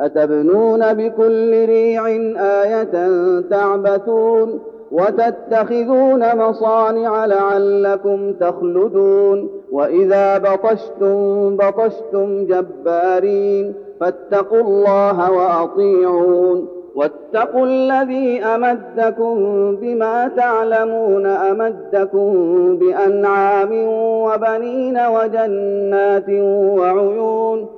أتبنون بكل ريع آية تعبثون وتتخذون مصانع لعلكم تخلدون وإذا بطشتم بطشتم جبارين فاتقوا الله وأطيعون واتقوا الذي أمدكم بما تعلمون أمدكم بأنعام وبنين وجنات وعيون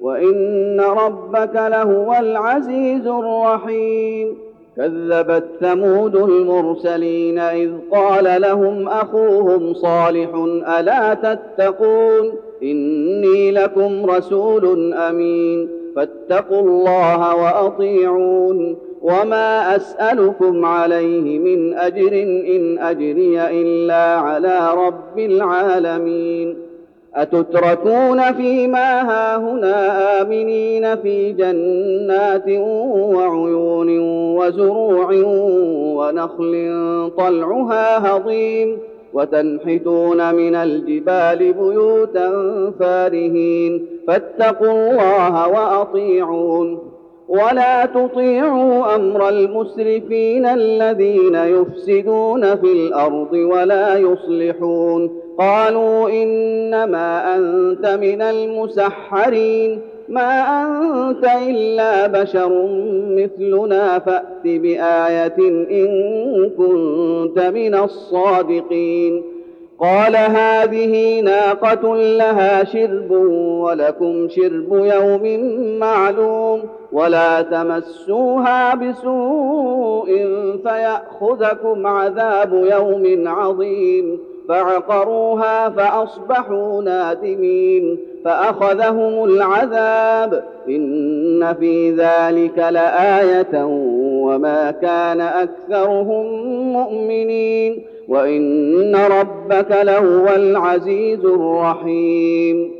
وإن ربك لهو العزيز الرحيم. كذبت ثمود المرسلين إذ قال لهم أخوهم صالح ألا تتقون؟ إني لكم رسول أمين. فاتقوا الله وأطيعون. وما أسألكم عليه من أجر إن أجري إلا على رب العالمين. أتتركون فيما هاهنا آمنين في جنات وعيون وزروع ونخل طلعها هضيم وتنحتون من الجبال بيوتا فارهين فاتقوا الله وأطيعون ولا تطيعوا أمر المسرفين الذين يفسدون في الأرض ولا يصلحون قالوا إنما أنت من المسحرين ما أنت إلا بشر مثلنا فأت بآية إن كنت من الصادقين. قال هذه ناقة لها شرب ولكم شرب يوم معلوم ولا تمسوها بسوء فيأخذكم عذاب يوم عظيم. فعقروها فأصبحوا نادمين فأخذهم العذاب إن في ذلك لآية وما كان أكثرهم مؤمنين وإن ربك لهو العزيز الرحيم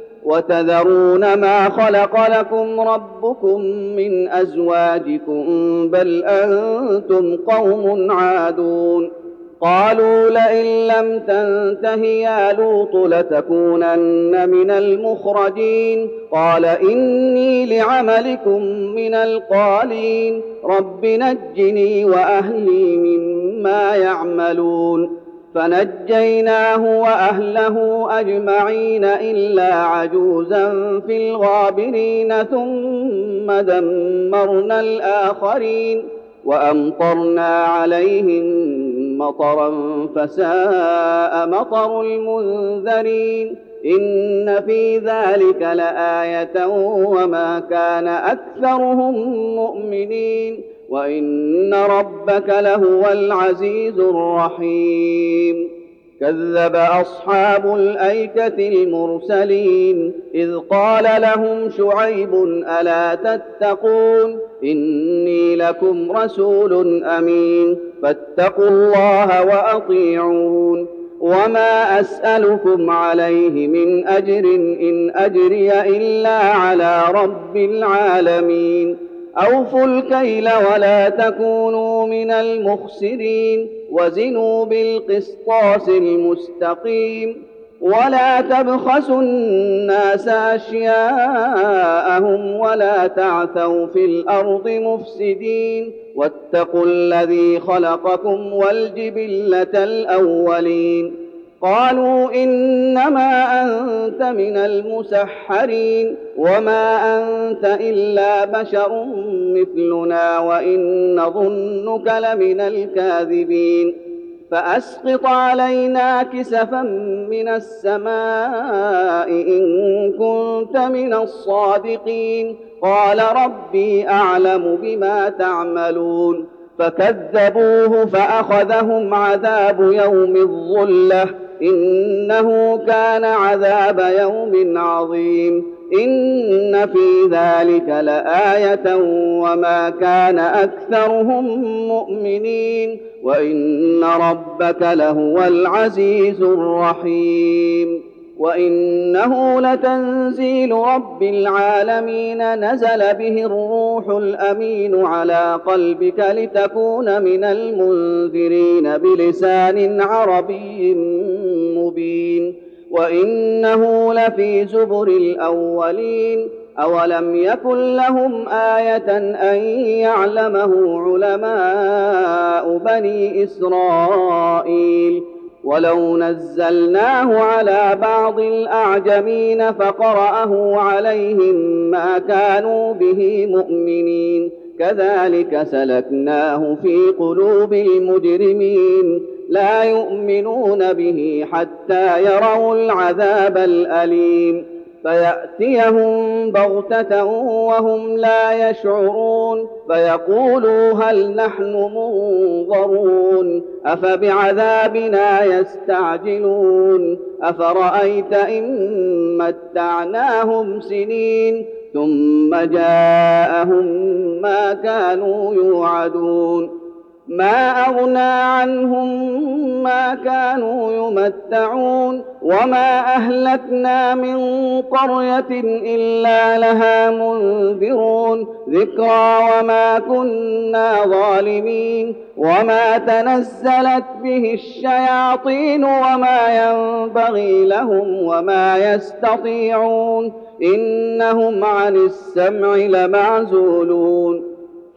وتذرون ما خلق لكم ربكم من أزواجكم بل أنتم قوم عادون قالوا لئن لم تنته يا لوط لتكونن من المخرجين قال إني لعملكم من القالين رب نجني وأهلي مما يعملون فنجيناه وأهله أجمعين إلا عجوزا في الغابرين ثم دمرنا الآخرين وأمطرنا عليهم مطرا فساء مطر المنذرين إن في ذلك لآية وما كان أكثرهم مؤمنين وان ربك لهو العزيز الرحيم كذب اصحاب الايكه المرسلين اذ قال لهم شعيب الا تتقون اني لكم رسول امين فاتقوا الله واطيعون وما اسالكم عليه من اجر ان اجري الا على رب العالمين أوفوا الكيل ولا تكونوا من المخسرين وزنوا بالقسطاس المستقيم ولا تبخسوا الناس أشياءهم ولا تعثوا في الأرض مفسدين واتقوا الذي خلقكم والجبلة الأولين قالوا إنما أنت من المسحرين وما أنت إلا بشر مثلنا وإن نظنك لمن الكاذبين فأسقط علينا كسفا من السماء إن كنت من الصادقين قال ربي أعلم بما تعملون فكذبوه فأخذهم عذاب يوم الظلة إنه كان عذاب يوم عظيم. إن في ذلك لآية وما كان أكثرهم مؤمنين. وإن ربك لهو العزيز الرحيم. وإنه لتنزيل رب العالمين نزل به الروح الأمين على قلبك لتكون من المنذرين بلسان عربي مبين وإنه لفي زبر الأولين أولم يكن لهم آية أن يعلمه علماء بني إسرائيل ولو نزلناه على بعض الأعجمين فقرأه عليهم ما كانوا به مؤمنين كذلك سلكناه في قلوب المجرمين لا يؤمنون به حتى يروا العذاب الأليم. فيأتيهم بغتة وهم لا يشعرون. فيقولوا هل نحن منظرون. أفبعذابنا يستعجلون. أفرأيت إن متعناهم سنين ثم جاءهم ما كانوا يوعدون. ما أغنى عنهم ما كانوا يمتعون وما أهلكنا من قرية إلا لها منذرون ذكرى وما كنا ظالمين وما تنزلت به الشياطين وما ينبغي لهم وما يستطيعون إنهم عن السمع لمعزولون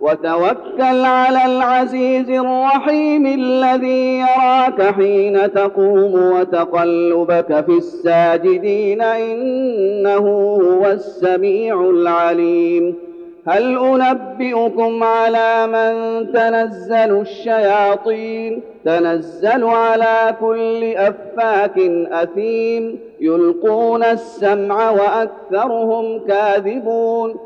وتوكل على العزيز الرحيم الذي يراك حين تقوم وتقلبك في الساجدين إنه هو السميع العليم. هل أنبئكم على من تنزل الشياطين؟ تنزل على كل أفاك أثيم. يلقون السمع وأكثرهم كاذبون.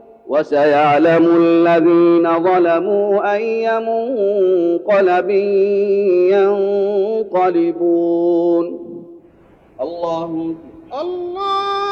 وسيعلم الذين ظلموا أي منقلب ينقلبون. الله الله